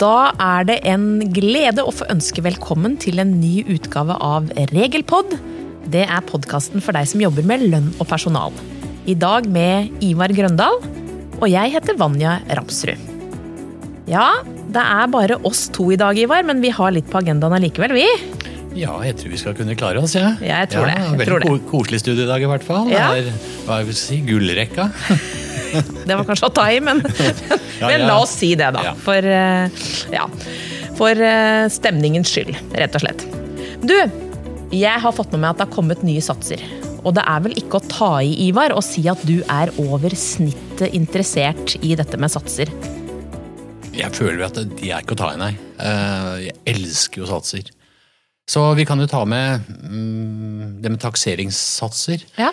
da er det en glede å få ønske velkommen til en ny utgave av Regelpod. Det er podkasten for deg som jobber med lønn og personal. I dag med Ivar Grøndal, og jeg heter Vanja Ramsrud. Ja, det er bare oss to i dag, Ivar, men vi har litt på agendaen allikevel, vi. Ja, jeg tror vi skal kunne klare oss, ja. Ja, jeg tror det, jeg veldig tror det. ko- koselig studie i dag, i hvert fall. Ja. Det er, hva skal vi si, gullrekka. Det var kanskje å ta i, men, Ja, men la oss si det, da. Ja. For, eh, ja. For eh, stemningens skyld, rett og slett. Du, jeg har fått med meg at det har kommet nye satser. Og det er vel ikke å ta i, Ivar, å si at du er over snittet interessert i dette med satser. Jeg føler jo at de er ikke å ta i, nei. Eh, Jeg elsker jo satser. Så vi kan jo ta med mm, det med takseringssatser. Ja.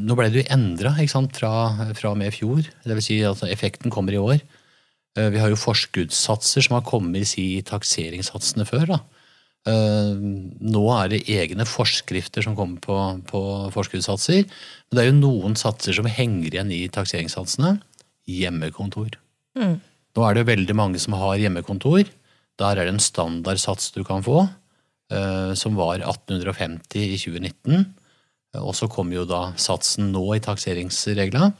Nå ble det jo endra fra, fra og med i fjor. Det vil si at effekten kommer i år. Eh, Vi har jo forskuddssatser som har kommet i takseringssatsene før. da. Eh, Nå er det egne forskrifter som kommer på, på forskuddssatser. Men det er jo noen satser som henger igjen i takseringssatsene. Hjemmekontor. Nå er det jo veldig mange som har hjemmekontor. Der er det en standardsats du kan få, som var 1850 i 2019. Og så kom jo da satsen nå i takseringsreglene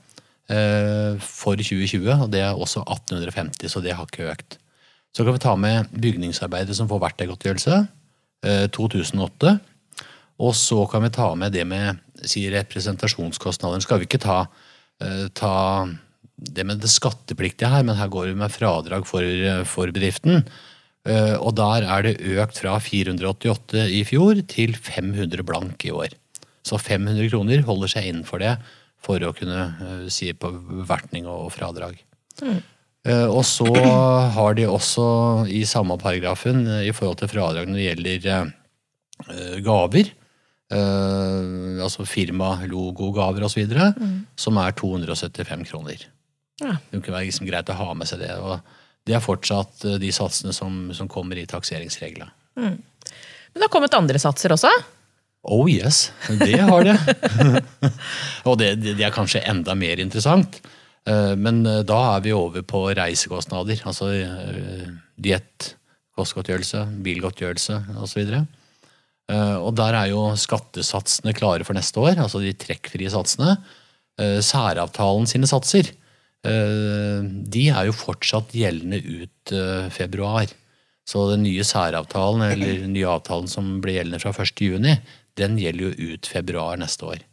eh, for 2020, og det er også 1850, så det har ikke økt. Så kan vi ta med bygningsarbeidet som får verktøygodtgjørelse, eh, 2008. Og så kan vi ta med det med si, representasjonskostnader. Skal vi ikke ta, eh, ta det med det skattepliktige her, men her går det med fradrag for, for bedriften. Eh, Og der er det økt fra 488 i fjor til 500 blank i år. Så 500 kroner holder seg innenfor det for å kunne eh, si på vertning og fradrag. Mm. Og så har de også i samme paragrafen eh, i forhold til fradrag når det gjelder eh, eh, gaver, eh, altså firma-logogaver osv., mm. som er 275 kroner. Ja. Det kan være liksom greit å ha med seg det. og Det er fortsatt eh, de satsene som, som kommer i takseringsreglene. Men det har kommet andre satser også. Oh yes, det har det. og det, det er kanskje enda mer interessant. Eh, Men eh, da er vi over på reisekostnader. Altså diett, kostgodtgjørelse, bilgodtgjørelse osv. Og der er jo skattesatsene klare for neste år, altså de trekkfrie satsene. Særavtalen sine satser de er jo fortsatt gjeldende ut eh, februar. Så den nye særavtalen, eller den nye avtalen som ble gjeldende fra 1. juni, den gjelder jo ut februar neste år.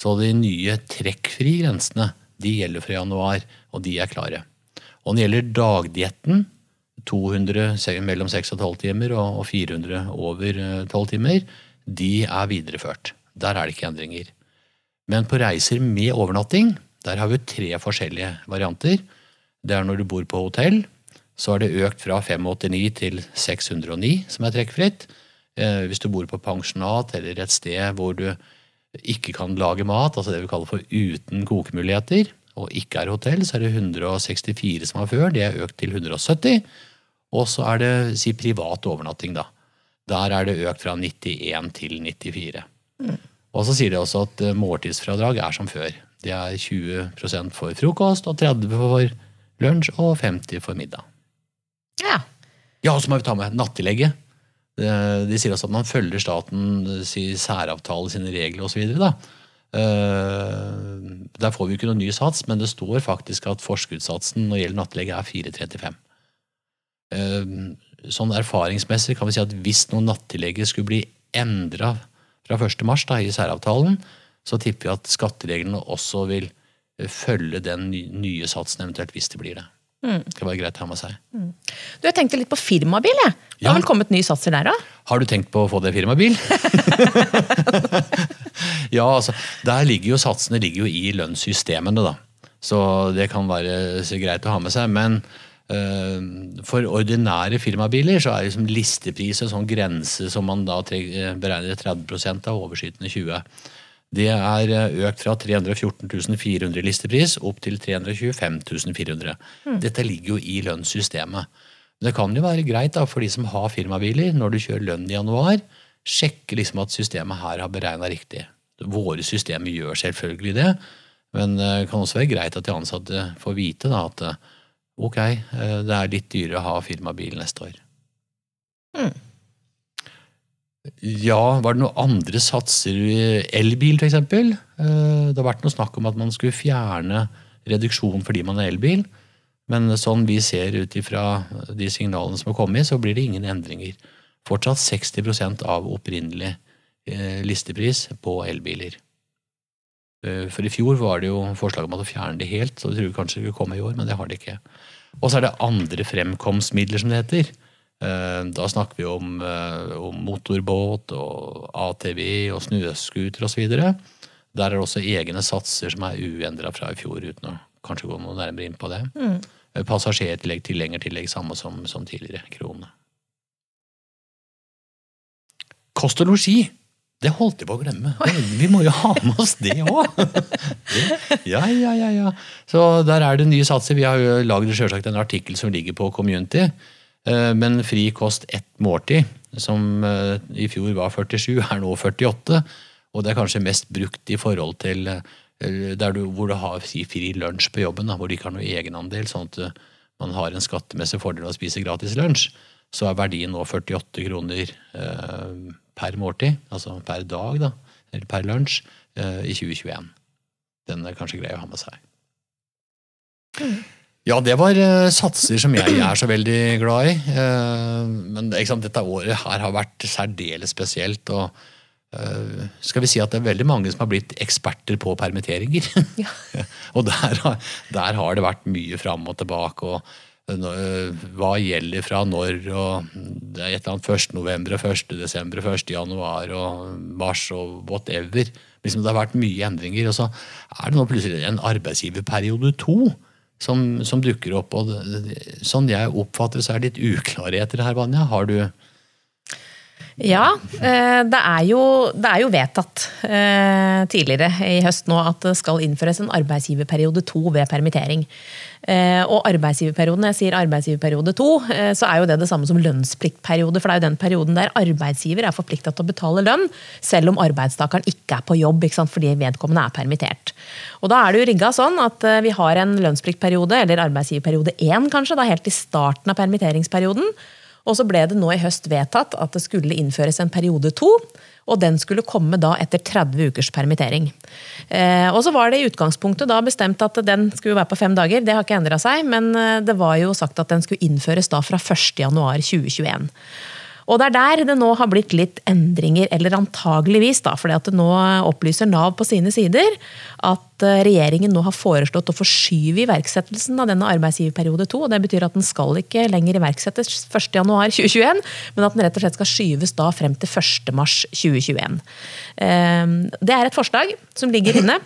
Så de nye trekkfrie grensene de gjelder fra januar, og de er klare. Og når det gjelder dagdietten, 200 mellom 6 og 12 timer og og 400 over eh, 12 timer, de er videreført. Der er det ikke endringer. Men på reiser med overnatting, der har vi tre forskjellige varianter. Det er når du bor på hotell, så er det økt fra 589 til 609, som er trekkfritt. Eh, Hvis du bor på pensjonat eller et sted hvor du ikke kan lage mat, altså det vi kaller for uten kokemuligheter, og ikke er hotell, så er det 164 som var før, det er økt til 170. Og så er det si privat overnatting, da. Der er det økt fra 91 til 94. Og så sier de også at eh, måltidsfradrag er som før. Det er 20% for frokost, og 30 for lunsj og 50 for middag. Ja. Ja, og så må vi ta med nattillegget. De sier også at man følger staten si, særavtale, sine regler osv. Der får vi ikke noen ny sats, men det står faktisk at forskuddssatsen når det gjelder nattillegget er 4,35. Eh, Sånn erfaringsmessig kan vi si at hvis noen nattillegget skulle bli endra fra 1. mars da, i særavtalen, så tipper vi at skattereglene også vil eh, følge den nye satsen, eventuelt hvis det blir det. Det skal være greit å ha med seg. Du, Jeg tenkte litt på firmabil. jeg. Det Ja. har vel kommet nye satser der òg? Har du tenkt på å få deg firmabil? ja, altså, der ligger jo satsene ligger jo i lønnssystemene, da. Så det kan være så greit å ha med seg. Men øh, for ordinære firmabiler så er liksom listepris en sånn grense som man da eh, beregner 30% av overskytende 20. Det er eh, økt fra 314 400 listepris opp til 325 400. Dette ligger jo i lønnssystemet. Men det kan jo være greit da, for de som har firmabiler, når du kjører lønn i januar, sjekke liksom at systemet her har beregna riktig. Våre systemer gjør selvfølgelig det, men det kan også være greit at de ansatte får vite da, at eh, ok, eh, det er litt dyrere å ha firmabil neste år. Mm. Ja, var det noen andre satser? Elbil, f.eks. Det har vært noe snakk om at man skulle fjerne reduksjon fordi man er elbil. Men sånn vi ser ut ifra de signalene som har kommet, så blir det ingen endringer. Fortsatt 60 av opprinnelig eh, listepris på elbiler. Eh, for i fjor var det jo forslag om å fjerne det helt, så vi tror kanskje det vil komme i år, men det har det ikke. Og så er det andre fremkomstmidler, som det heter. Eh, da snakker vi om, om motorbåt og ATV og snøscooter osv. Der er det også egne satser som er uendra fra i fjor, uten å kanskje gå noe nærmere inn på det. Mm. Passasjertillegg, tilhengertillegg, samme som, som tidligere. Krone. Kost og losji! Det holdt jeg på å glemme. Vi må jo ha med oss det òg! Ja, ja, ja, ja. Så der er det nye satser. Vi har jo lagd en artikkel som ligger på Community. Eh, men fri kost ett måltid, som eh, i fjor var 47, er nå 48. Og det er kanskje mest brukt i forhold til eh, du, hvor du har fri lunsj på jobben, da, hvor du ikke har noe egenandel, sånn at man har en skattemessig fordel av å spise gratis lunsj. Så er verdien nå 48 kroner per måltid, altså per dag, da, eller per lunsj, eh, i 2021. Den er kanskje grei å ha med seg. Mm. Ja, det var uh, satser som jeg er så veldig glad i. Uh, men sant, dette året her har vært særdeles spesielt. og uh, skal vi si at det er veldig mange som har blitt eksperter på permitteringer. Ja. og der, der, har det vært mye fram og tilbake. og Eh, hva gjelder fra når, og det er et eller annet 1. november, 1. desember, 1. januar og mars og whatever. Liksom det har vært mye endringer. Og så er det nå plutselig en arbeidsgiverperiode to som, som dukker opp. og Sånn jeg oppfatter så er det litt uklarheter her, Vanja. Har du ja, eh, det er jo, det er jo vedtatt eh, tidligere i høst nå at det skal innføres en arbeidsgiverperiode to ved permittering. Eh, og arbeidsgiverperioden, jeg sier arbeidsgiverperiode to, så er jo det det samme som lønnspliktperiode. For det er jo den perioden der arbeidsgiver er forplikta til å betale lønn, selv om arbeidstakeren ikke er på jobb fordi vedkommende er permittert. Og da er det jo rigga sånn at vi har en lønnspliktperiode, eller arbeidsgiverperiode én kanskje, da helt i starten av permitteringsperioden. Og så ble det nå i høst vedtatt at det skulle innføres en periode to. Og den skulle komme da etter 30 ukers permittering. Eh, og så var det i utgangspunktet da bestemt at den skulle være på fem dager. Det har ikke endra seg, men eh, det var jo sagt at den skulle innføres da fra 1.1.2021. Og det er der det nå har blitt litt endringer, eller antageligvis, da, fordi at det nå opplyser Nav på sine sider at eh, regjeringen nå har foreslått å forskyve iverksettelsen av denne arbeidsgiverperiode 2. og Det betyr at den skal ikke lenger iverksettes 1.1.2021, men at den rett og slett skal skyves da frem til 1.3.2021. Eh, det er et forslag som ligger inne.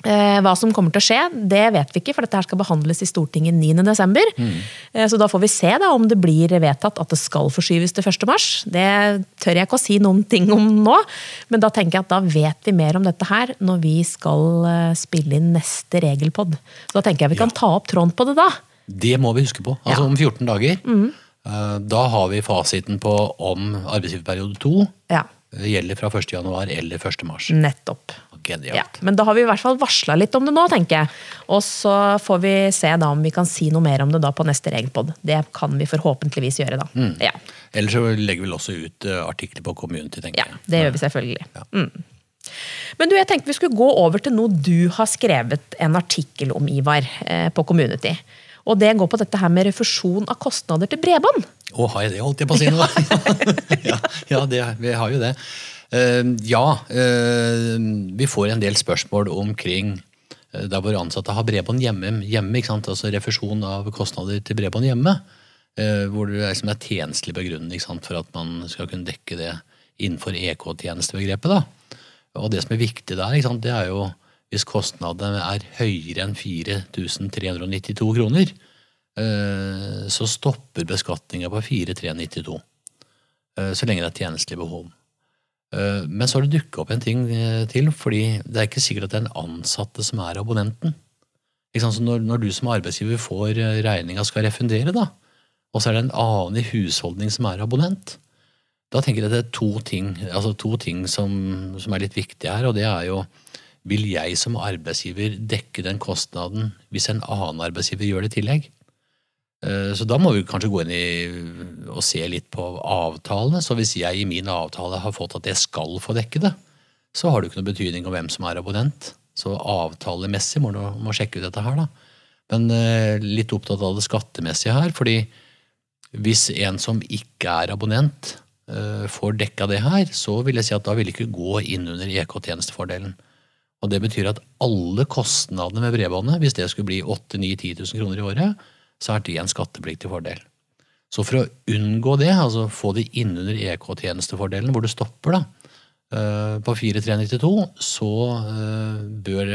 Eh, hva som kommer til å skje, det vet vi ikke, for dette her skal behandles i Stortinget 9.12. Mm. Eh, så da får vi se da om det blir vedtatt at det skal forskyves til 1.3. Det tør jeg ikke å si noen ting om nå, men da tenker jeg at da vet vi mer om dette her når vi skal eh, spille inn neste regelpod. Så da tenker jeg vi kan ta opp tråden på det da. Det må vi huske på. Altså ja. om 14 dager. Mm. Da har vi fasiten på om arbeidsgiverperiode 2 ja. gjelder fra 1.1 eller 1.3. Nettopp. Genialt. Ja, men da har vi i hvert fall varsla litt om det nå, tenker jeg. Og så får vi se da om vi kan si noe mer om det da på neste regelpod. Det kan vi forhåpentligvis gjøre da. Mm. Ja. Eller så legger vi vel også ut uh, artikler på Community, tenker jeg. Ja, det gjør vi selvfølgelig. Ja. Mm. Men du, jeg tenkte vi skulle gå over til noe du har skrevet en artikkel om, Ivar, eh, på Community. Og det går på dette her med refusjon av kostnader til bredbånd. Å, har jeg det, holdt jeg på å si nå? ja, ja det, vi har jo det. Eh, ja, eh, vi får en del spørsmål omkring eh, der hvor ansatte har bredbånd hjemme, hjemme altså refusjon av kostnader til bredbånd hjemme. Hvor det liksom er tjenestelig begrunnet for at man skal kunne dekke det innenfor EK-tjenestebegrepet. Og Det som er viktig der, det er jo hvis kostnadene er høyere enn 4392 kroner, så stopper beskatninga på 4392. Så lenge det er tjenestelig behov. Eh, men så har det dukka opp en ting eh, til, fordi det er ikke sikkert at det er en ansatte som er abonnenten. Når, når, du som arbeidsgiver får eh, regninga skal refundere, da, og så er det en annen i husholdning som er abonnent, da tenker jeg at det er to ting, altså to ting som, som, er litt viktige her. og det er jo Vil jeg som arbeidsgiver dekke den kostnaden hvis en annen arbeidsgiver gjør det i tillegg? Eh, Så da må vi kanskje gå inn i og se litt på avtalene. Så hvis jeg i min avtale har fått at jeg skal få dekke det, så har det jo ikke noe betydning om hvem som er abonnent. Så avtalemessig må du må sjekke ut dette her, da. Men eh, litt opptatt av det skattemessige her, fordi hvis en som ikke er abonnent, eh, får dekka det her, så vil jeg si at da vil det ikke gå inn under EK-tjenestefordelen. Og Det betyr at alle kostnadene med bredbåndet, hvis det skulle bli 8 9 10 000 kroner i året, så er det en skattepliktig fordel. Så for å unngå det, altså få det innunder EK-tjenestefordelen, hvor det stopper da, eh, på 4392, så eh, bør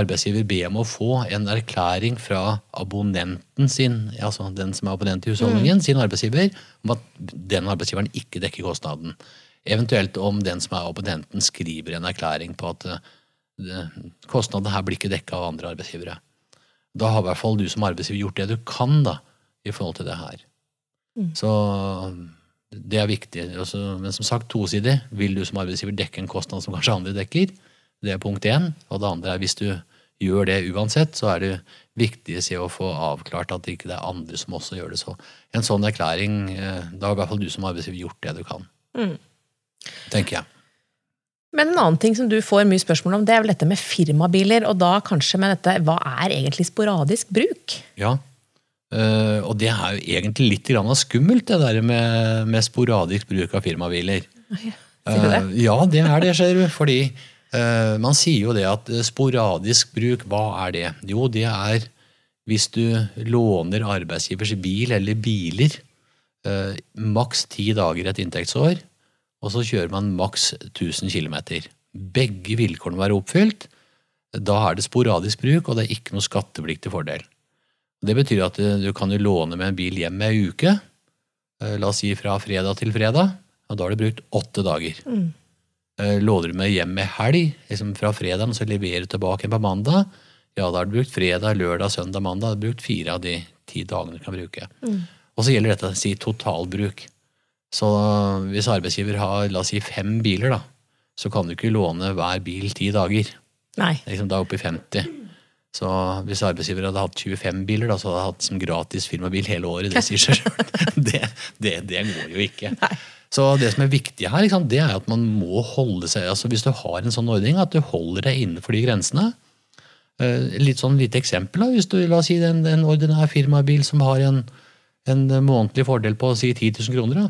arbeidsgiver be om å få en erklæring fra abonnenten sin, altså den som er abonnent i husholdningen, sin arbeidsgiver, om at den arbeidsgiveren ikke dekker kostnaden. Eventuelt om den som er abonnenten skriver en erklæring på at eh, kostnadene her blir ikke dekka av andre arbeidsgivere. Da har i hvert fall du som arbeidsgiver gjort det du kan da, i forhold til det her. Så det er viktig. Også, men som sagt, tosidig. Vil du som arbeidsgiver dekke en kostnad som kanskje andre dekker? Det er punkt én. Og det andre er hvis du gjør det uansett, så er det viktig å få avklart at det ikke er andre som også gjør det. Så en sånn erklæring, eh, da har i hvert fall du som arbeidsgiver gjort det du kan. Tenker jeg. Men en annen ting som du får mye spørsmål om, det er vel dette med firmabiler, og da kanskje med dette hva er egentlig sporadisk bruk? Ja. Uh, og det er jo egentlig litt grann skummelt, det der med, med sporadisk bruk av firmabiler. Sier du det? Uh, ja, det er det, ser du. Fordi uh, man sier jo det at sporadisk bruk, hva er det? Jo, det er hvis du låner arbeidsgivers bil eller biler maks ti dager et inntektsår, og så kjører man maks 1000 km. Begge vilkårene må være oppfylt. Da er det sporadisk bruk, og det er ikke noe skattepliktig fordel. Det betyr at eh, du kan låne med en bil hjem ei uke, eh, la oss si fra fredag til fredag, og da har du brukt åtte dager. Mm. Låner du med hjem ei helg, liksom fra fredagen, og så leverer du tilbake på mandag, ja, da har du brukt fredag, lørdag, søndag, mandag. Du har brukt fire av de ti dagene du kan bruke. Og så gjelder dette si totalbruk. Så hvis arbeidsgiver har la oss si fem biler, da, så kan du ikke låne hver bil ti dager. Nei. Liksom da oppe i 50. Så hvis arbeidsgiver hadde hatt 25 biler, da, så hadde jeg hatt som gratis firmabil hele året. Det sier seg sjøl. Det, det, det går jo ikke. Så det som er viktig her, sant, det er at man må holde seg altså Hvis du har en sånn ordning, at du holder deg innenfor de grensene. Eh, Litt sånn lite eksempel. da, Hvis du la oss si en, en ordinær firmabil som har en, en månedlig fordel på si 10 000 kroner, da.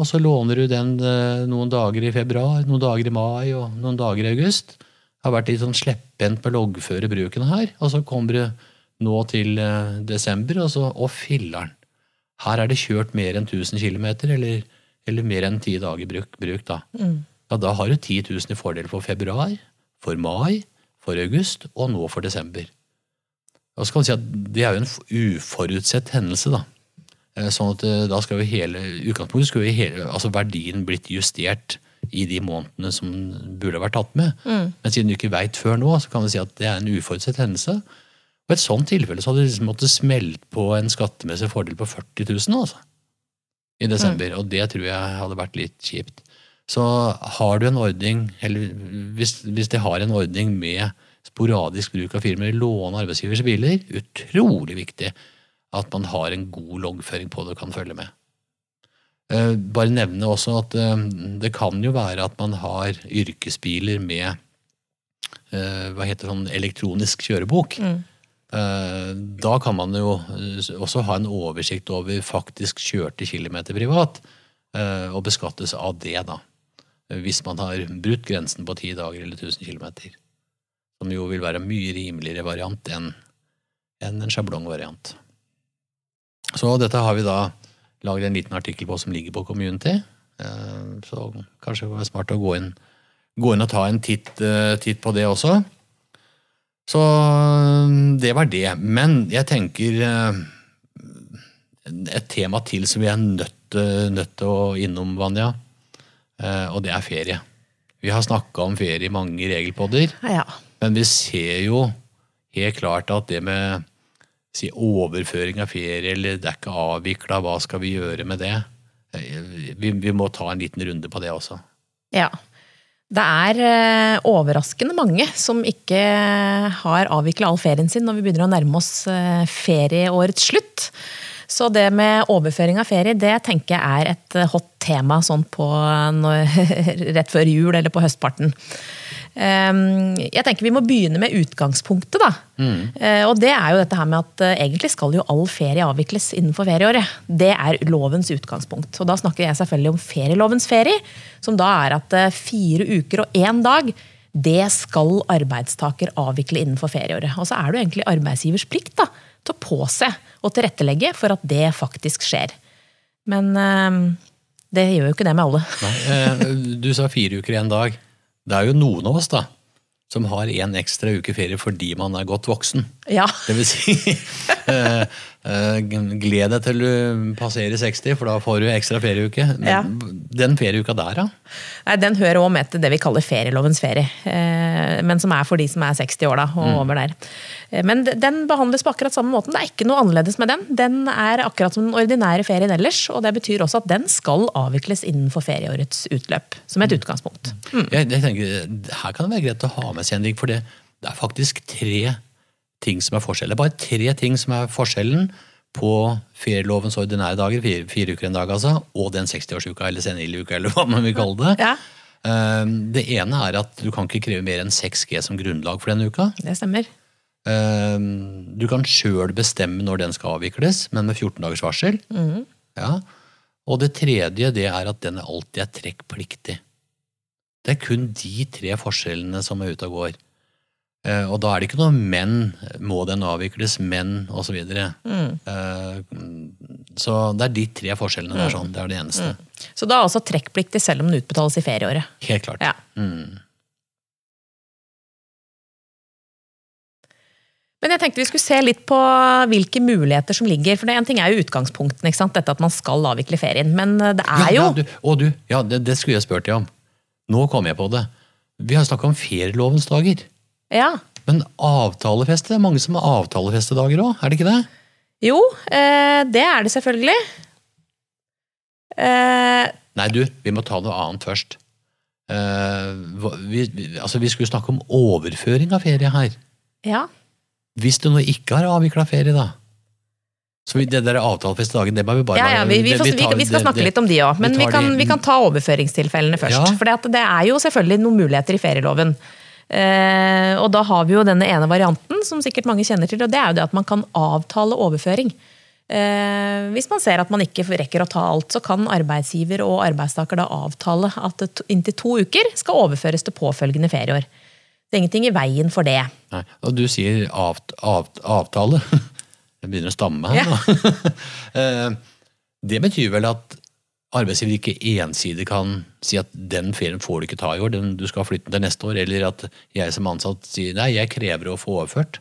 Og så låner du den eh, noen dager i februar, noen dager i mai og noen dager i august. Har vært litt sånn slepphendt med å loggføre bruken her, og så kommer du nå til eh, desember, og så Å, filler'n! Her er det kjørt mer enn 1000 km, eller, eller mer enn ti dager bruk, bruk da. Ja, da har du 10 000 i fordel for februar, for mai, for august og nå for desember. Og så kan du si at Det er jo en uforutsett hendelse. da. Eh, Sånn at eh, da skal jo hele utgangspunktet skulle jo hele, altså verdien blitt justert i de månedene som burde vært tatt med. Men siden du ikke veit før nå, så kan vi si at det er en uforutsett hendelse. Og i et sånt tilfelle så hadde det liksom måttet smelt på en skattemessig fordel på 40 000 altså, i desember. Og det tror jeg hadde vært litt kjipt. Så har du en ordning, eller hvis, hvis de har en ordning med sporadisk bruk av firmaer, låne arbeidsgivers biler, utrolig viktig at man har en god loggføring på det og kan følge med. Eh, Bare nevne også at eh, det kan jo være at man har yrkesbiler med eh, hva heter sånn elektronisk kjørebok. Mm. Da kan man jo også ha en oversikt over faktisk kjørte kilometer privat, og beskattes av det, da. Hvis man har brutt grensen på ti dager eller 1000 km. Som jo vil være en mye rimeligere variant enn enn en sjablongvariant. Så dette har vi da laget en liten artikkel på som ligger på Community. Eh, Så kanskje det var smart å gå inn, gå inn og ta en titt, eh, titt på det også. Så eh, det var det. Men jeg tenker et tema til som vi er nødt, nødt til å innom, Vanja. Og det er ferie. Vi har snakka om ferie i mange regelpodder. Ja. Men vi ser jo helt klart at det med si, overføring av ferie, eller det er ikke avvikla, hva skal vi gjøre med det? Vi, vi må ta en liten runde på det også. ja. Det er eh, overraskende mange som ikke har avvikla all ferien sin når vi begynner å nærme oss eh, ferieårets slutt. Så det med overføring av ferie det tenker jeg er et hot tema sånn på, når, rett før jul eller på høstparten. Ehm, jeg tenker Vi må begynne med utgangspunktet. da. Mm. Og det er jo dette her med at eh, egentlig skal jo all ferie avvikles innenfor ferieåret. Det er lovens utgangspunkt. Og Da snakker jeg selvfølgelig om ferielovens ferie, som da er at eh, fire uker og én dag det skal arbeidstaker avvikle innenfor ferieåret. Og så er det jo egentlig arbeidsgivers plikt da, til å påse og tilrettelegge for at det faktisk skjer. Men eh, det gjør jo ikke det med alle. Nei, eh, du sa fire uker i en dag. Det er jo noen av oss da, som har en ekstra uke ferie fordi man er godt voksen. Ja, Det vil si, eh, gled deg til du passerer 60, for da får du ekstra ferieuke. Ja. Den ferieuka der, da? Nei, Den hører òg med til det vi kaller ferielovens ferie. eh, Men som er for de som er 60 år da, og over der. Men den behandles på akkurat samme måten. Det er ikke noe annerledes med den. Den er akkurat som den ordinære ferien ellers. Og det betyr også at den skal avvikles innenfor ferieårets utløp. Som et utgangspunkt. Jeg, jeg tenker, Her kan det være greit å ha med seg en for det, det er faktisk tre ting som er forskjellen. Bare tre ting som er forskjellen på ferielovens ordinære dager, fire, fire uker en dag altså, og den 60-årsuka eller senileuka, eller hva man vil kalle det. Ja, Eh, Det ene er at du kan ikke kreve mer enn 6G som grunnlag for denne uka. det stemmer. Eh, Du kan sjøl bestemme når den skal avvikles, men med 14 dagers varsel. Ja. Og det tredje det er at den alltid er trekkpliktig. Det er kun de tre forskjellene som er ute og går. Eh, Og da er det ikke noe men, må den avvikles, men osv. Så, videre. Eh, så det er de tre forskjellene der. sånn, Det er det eneste. Så da er altså trekkpliktig selv om den utbetales i ferieåret. Helt klart. Ja. Mm. Men jeg tenkte vi skulle se litt på hvilke muligheter som ligger. For det en ting er jo utgangspunktene, dette at man skal avvikle ferien. Men eh, det er jo Ja, ja, du, og du, ja, det, det skulle jeg spurt deg om. Nå kom jeg på det. Vi har snakka om ferielovens dager. Ja. Men avtalefeste, er mange som har avtalefestedager òg, er det ikke det? Jo, eh, det er det selvfølgelig. Eh, Nei, du, vi må ta noe annet først. Eh, vi, vi, altså, vi skulle snakke om overføring av ferie her. ja. Hvis du nå ikke har avvikla ferie, da. Så det der avtalefeste dagen, det må vi bare Ja, ja, vi, vi, får, vi, vi skal snakke litt om de òg. Men kan, vi kan ta overføringstilfellene først. Ja. For det er jo selvfølgelig noen muligheter i ferieloven. Eh, og da har vi jo denne ene varianten, som sikkert mange kjenner til, og det er jo det at man kan avtale overføring. Eh, hvis man ser at man ikke rekker å ta alt, så kan arbeidsgiver og arbeidstaker da avtale at det inntil to uker skal overføres til påfølgende ferieår. Det er ingenting i veien for det. Nei, og du sier avt, avt, avtale. Jeg begynner å stamme her. nå. Eh, det betyr vel at arbeidsgiver ikke ensidig kan si at den ferien får du ikke ta i år, den, du skal flytte til neste år, eller at jeg som ansatt sier nei, jeg krever å få overført.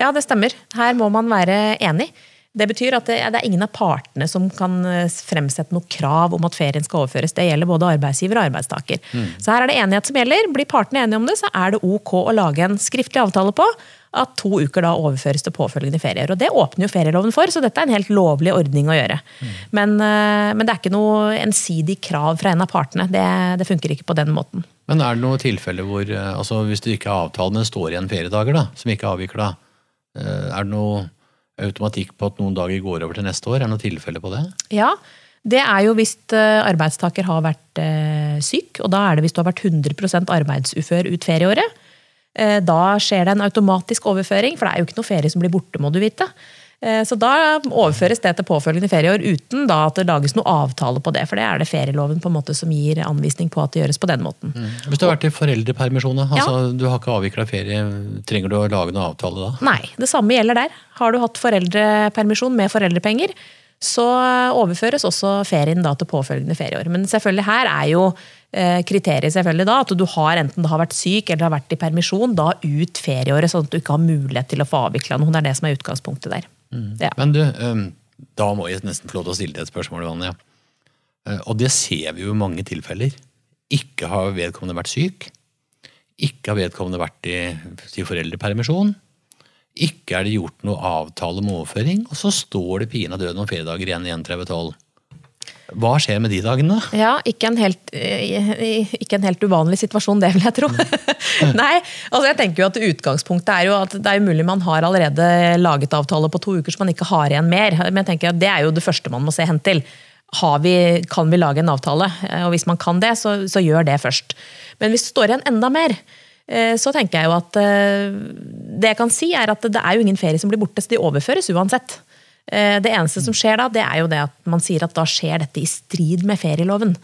Ja, det stemmer. Her må man være enig. Det betyr at det, er ingen av partene som kan eh, fremsette noe krav om at ferien skal overføres. Det gjelder både arbeidsgiver og arbeidstaker. Så her er det enighet som gjelder. Blir partene enige om det, så er det ok å lage en skriftlig avtale på at to uker da overføres til påfølgende ferier. Og det åpner jo ferieloven for, så dette er en helt lovlig ordning å gjøre. Men, eh, men det er ikke noe ensidig krav fra en av partene. Det, det funker ikke på den måten. Men er det noen tilfeller hvor, eh, altså hvis det ikke er avtale, men står igjen feriedager da, som ikke er avvikla, er det noe automatikk på at noen dager går over til neste år? Er det noe tilfelle på det? Ja, det er jo hvis eh, arbeidstaker har vært eh, syk, og da er det hvis du har vært 100 arbeidsufør ut ferieåret. Eh, da skjer det en automatisk overføring, for det er jo ikke noe ferie som blir borte, må du vite. Eh, så da overføres det til påfølgende ferieår uten da at det lages noe avtale på det. For det er det ferieloven på en måte som gir anvisning på at det gjøres på den måten. Hvis du har vært i foreldrepermisjon, altså du har ikke avvikla ferie, trenger du å lage noen avtale da? Nei, det samme gjelder der. Har du hatt foreldrepermisjon med foreldrepenger, så overføres også ferien da til påfølgende ferieår. Men selvfølgelig her er jo eh, kriteriet selvfølgelig da at du har enten har vært syk eller har vært i permisjon da ut ferieåret, sånn at du ikke har mulighet til å få avvikla noe. Det er det som er utgangspunktet der. Ja. Men du, da må jeg nesten få lov til å stille deg et spørsmål, Vanja. Eh, Og det ser vi jo i mange tilfeller. Ikke har vedkommende vært syk. Ikke har vedkommende vært i, i foreldrepermisjon. Ikke er det gjort noe avtale om overføring, og så står det pinadø noen feriedager igjen i 3112. Hva skjer med de dagene? Ja, ikke en helt, eh, ikke en helt uvanlig situasjon, det vil jeg tro. Nei, altså jeg tenker jo at Utgangspunktet er jo at det er mulig man har allerede laget avtale på to uker så man ikke har igjen mer. Men jeg tenker at Det er jo det første man må se hen til. Vi, kan vi lage en avtale? Og Hvis man kan det, så, så gjør det først. Men hvis det står igjen enda mer, eh, så tenker jeg jo at det jeg kan si er at det er jo ingen ferie som blir borte, så de overføres uansett. Eh, det eneste som skjer da, det er jo det at man sier at da skjer dette i strid med ferieloven.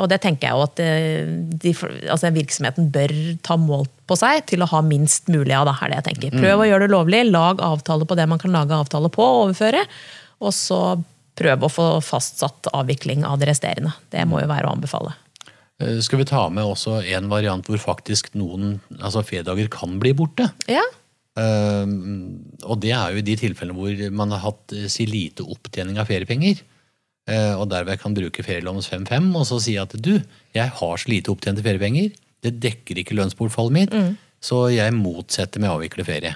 Og det tenker jeg jo at eh, de, altså virksomheten bør ta mål på seg til å ha minst mulig av. det her det jeg tenker. Prøv å gjøre det lovlig, lag avtale på det man kan lage avtale på og overføre. Og så prøv å få fastsatt avvikling av det resterende. Det må jo være å anbefale. Eh, skal vi ta med også en variant hvor faktisk noen altså feriedager kan bli borte? Ja, og det er jo i de tilfellene hvor man har hatt eh, si, lite opptjening av feriepenger. Eh, og derved kan bruke ferielovens 5-5 og så si at du, jeg har så lite opptjente feriepenger. Det dekker ikke lønnsbortfallet mitt, mm. så jeg motsetter med å avvikle ferie.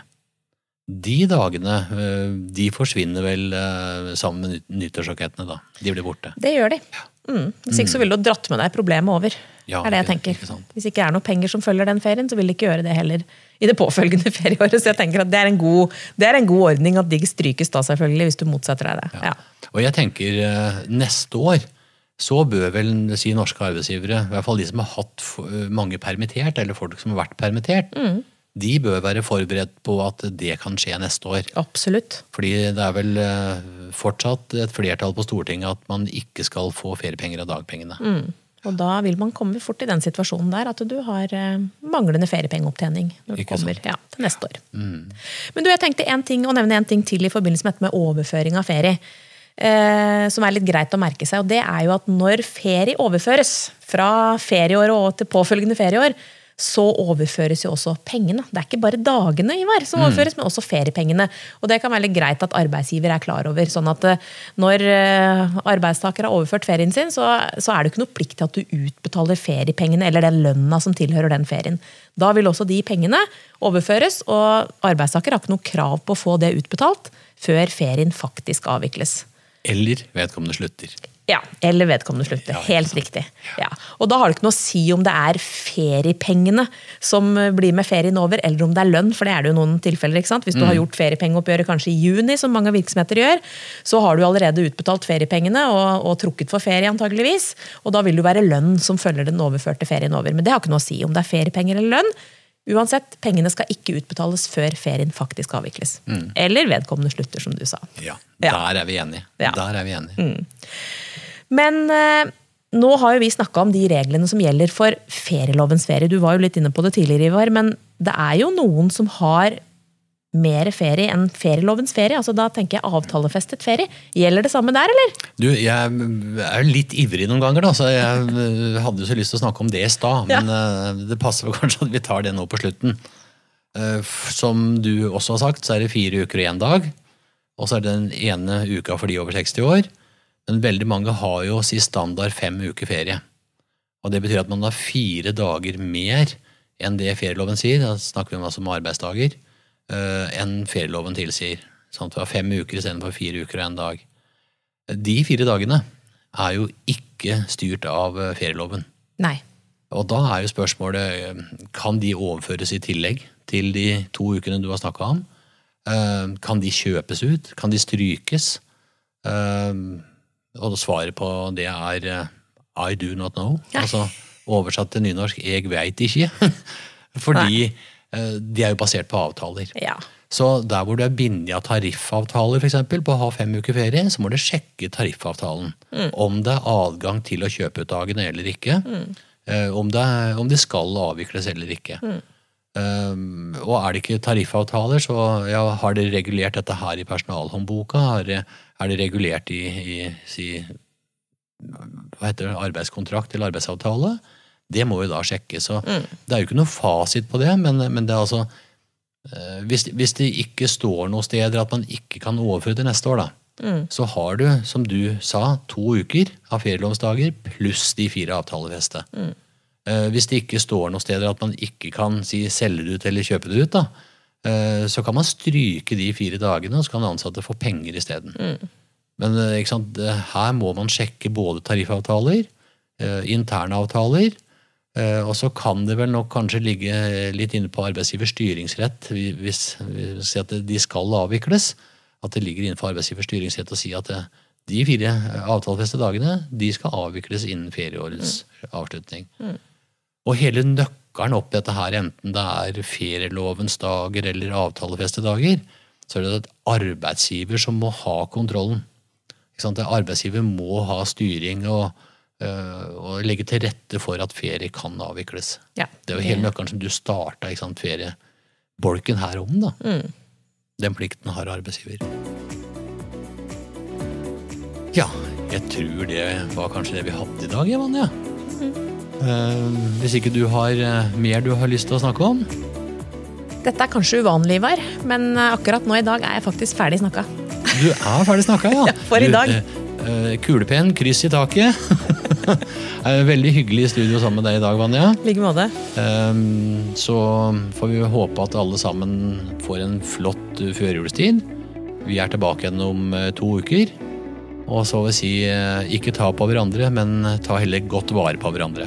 De dagene eh, de forsvinner vel sammen med nyttårsrakettene. da. De blir borte. Det gjør de. Mm. Hvis ikke så ville du dratt med deg problemet over. Ja, er det jeg tenker. Ikke Hvis ikke er noe penger som følger den ferien, så vil de ikke gjøre det heller i det påfølgende ferieåret. Så jeg tenker at det er en god, er en god ordning at de strykes da, selvfølgelig, hvis du motsetter deg det. Ja. Ja. Og jeg tenker eh, neste år så bør vel si norske arbeidsgivere, i hvert fall de som har hatt eh, mange permittert, eller folk som har vært permittert, mm. de bør være forberedt på at det kan skje neste år. Absolutt. Fordi det er vel eh, fortsatt et flertall på Stortinget at man ikke skal få feriepenger av dagpengene. Mm. Og da vil man komme fort i den situasjonen der at du har eh, manglende feriepengeopptjening når du kommer ja, til neste år. Mm. Men du, jeg tenkte en ting, å nevne en ting til i forbindelse med dette med overføring av ferie. Eh, som er litt greit å merke seg. og Det er jo at når ferie overføres fra ferieår og til påfølgende ferieår, så overføres jo også pengene. Det er ikke bare dagene Ivar, som mm. overføres, men også feriepengene. Og Det kan være litt greit at arbeidsgiver er klar over. sånn at eh, Når eh, arbeidstaker har overført ferien sin, så, så er det ikke noe plikt til at du utbetaler feriepengene eller den lønna som tilhører den ferien. Da vil også de pengene overføres, og arbeidstaker har ikke noe krav på å få det utbetalt før ferien faktisk avvikles. Eller vedkommende slutter. Ja, Eller vedkommende slutter. Ja, Helt riktig. Ja. Og Da har det ikke noe å si om det er feriepengene som blir med ferien over, eller om det er lønn, for det er det jo noen tilfeller. ikke sant? Hvis du mm. har gjort feriepengeoppgjøret kanskje i juni, som mange virksomheter gjør, så har du allerede utbetalt feriepengene og, og trukket for ferie, antageligvis. Og da vil det være lønn som følger den overførte ferien over. Men det har ikke noe å si om det er feriepenger eller lønn. Uansett, pengene skal ikke utbetales før ferien faktisk avvikles. Mm. Eller vedkommende slutter, som du sa. Ja, der er vi enige. Ja. Der er vi enige. Mm. Men eh, nå har jo vi snakka om de reglene som gjelder for ferielovens ferie. Du var jo litt inne på det tidligere, Ivar, men det er jo noen som har mer ferie enn ferielovens ferie. altså Da tenker jeg avtalefestet ferie. Gjelder det samme der, eller? Du, Jeg er litt ivrig noen ganger, da, så jeg eh, hadde jo så lyst til å snakke om det i stad. Men ja. Eh, det passer vel kanskje at vi tar det nå på slutten. Som du også har sagt, så er det fire uker og én dag. Og så er det den ene uka for de over 60 år. Men veldig mange har jo si standard fem uker ferie. Og Det betyr at man har fire dager mer enn det ferieloven sier. Da snakker vi altså om arbeidsdager. Uh, enn ferieloven tilsier. Sånn at vi har fem uker istedenfor fire uker og en dag. De fire dagene er jo ikke styrt av eh, ferieloven. Nei. Og da er jo spørsmålet eh, kan de overføres i tillegg til de to ukene du har snakka om. Uh, kan de kjøpes ut? Kan de strykes? Uh, og svaret på det er eh, I do not know. Altså oversatt til nynorsk 'jeg veit ikke'. Fordi Nei. Eh, de er jo basert på avtaler. Ja. Så der hvor du er bindet av tariffavtaler for eksempel, på å ha fem uker ferie, så må du sjekke tariffavtalen. Mm. Om det er adgang til å kjøpe ut dagene eller ikke. Mm. Eh, om, det, om, de skal avvikles eller ikke. Mm. Um, og er det ikke tariffavtaler, så ja, har dere regulert dette her i personalhåndboka? Det, er det regulert i, i si, hva heter det, arbeidskontrakt eller arbeidsavtale? Det må jo da sjekkes. Mm. Det er jo ikke noe fasit på det, men, men det er altså eh, hvis, hvis, det ikke står noe steder at man ikke kan overføre det neste år, da, mm. så har du, som du sa, to uker av ferielovsdager pluss de fire avtalefeste. Mm. Eh, hvis det ikke står noen steder at man ikke kan si selge det ut eller kjøpe det ut, da, Eh, så kan man stryke de fire dagene, og så kan ansatte få penger isteden. Mm. Men eh, sant? her må man sjekke både tariffavtaler, interne avtaler, og så kan det vel nok kanskje ligge litt inne på arbeidsgivers styringsrett hvis, hvis de skal avvikles. At det ligger innenfor arbeidsgivers styringsrett å si at de fire avtalefestede dagene de skal avvikles innen ferieårets avslutning. Og hele nøkkelen opp i dette her, enten det er ferielovens dager eller avtalefestedager, så er det at arbeidsgiver som må ha kontrollen. Ikke sant? Det Arbeidsgiver må ha styring og, øh, og legge til rette for at ferie kan avvikles. Ja, Det er jo hele nøkkelen som du starta feriebolken her om. da. Den plikten har arbeidsgiver. Ja, jeg tror det var kanskje det vi hadde i dag, Vanja. Eh, hvis ikke du har eh, mer du har lyst til å snakke om? Dette er kanskje uvanlig, Ivar, men eh, akkurat nå i dag er jeg faktisk ferdig snakka. Du er ferdig snakka, ja. Ja, for i dag. eh, eh, kulepenn, kryss i taket. Eh, Veldig hyggelig i studio sammen med deg i dag, Vanja. Like måte. Ehm, Så får vi håpe at alle sammen får en flott eh, førjulstid. Vi er tilbake igjen om eh, to uker. Og så vil jeg si eh, ikke ta på hverandre, men ta heller godt vare på hverandre.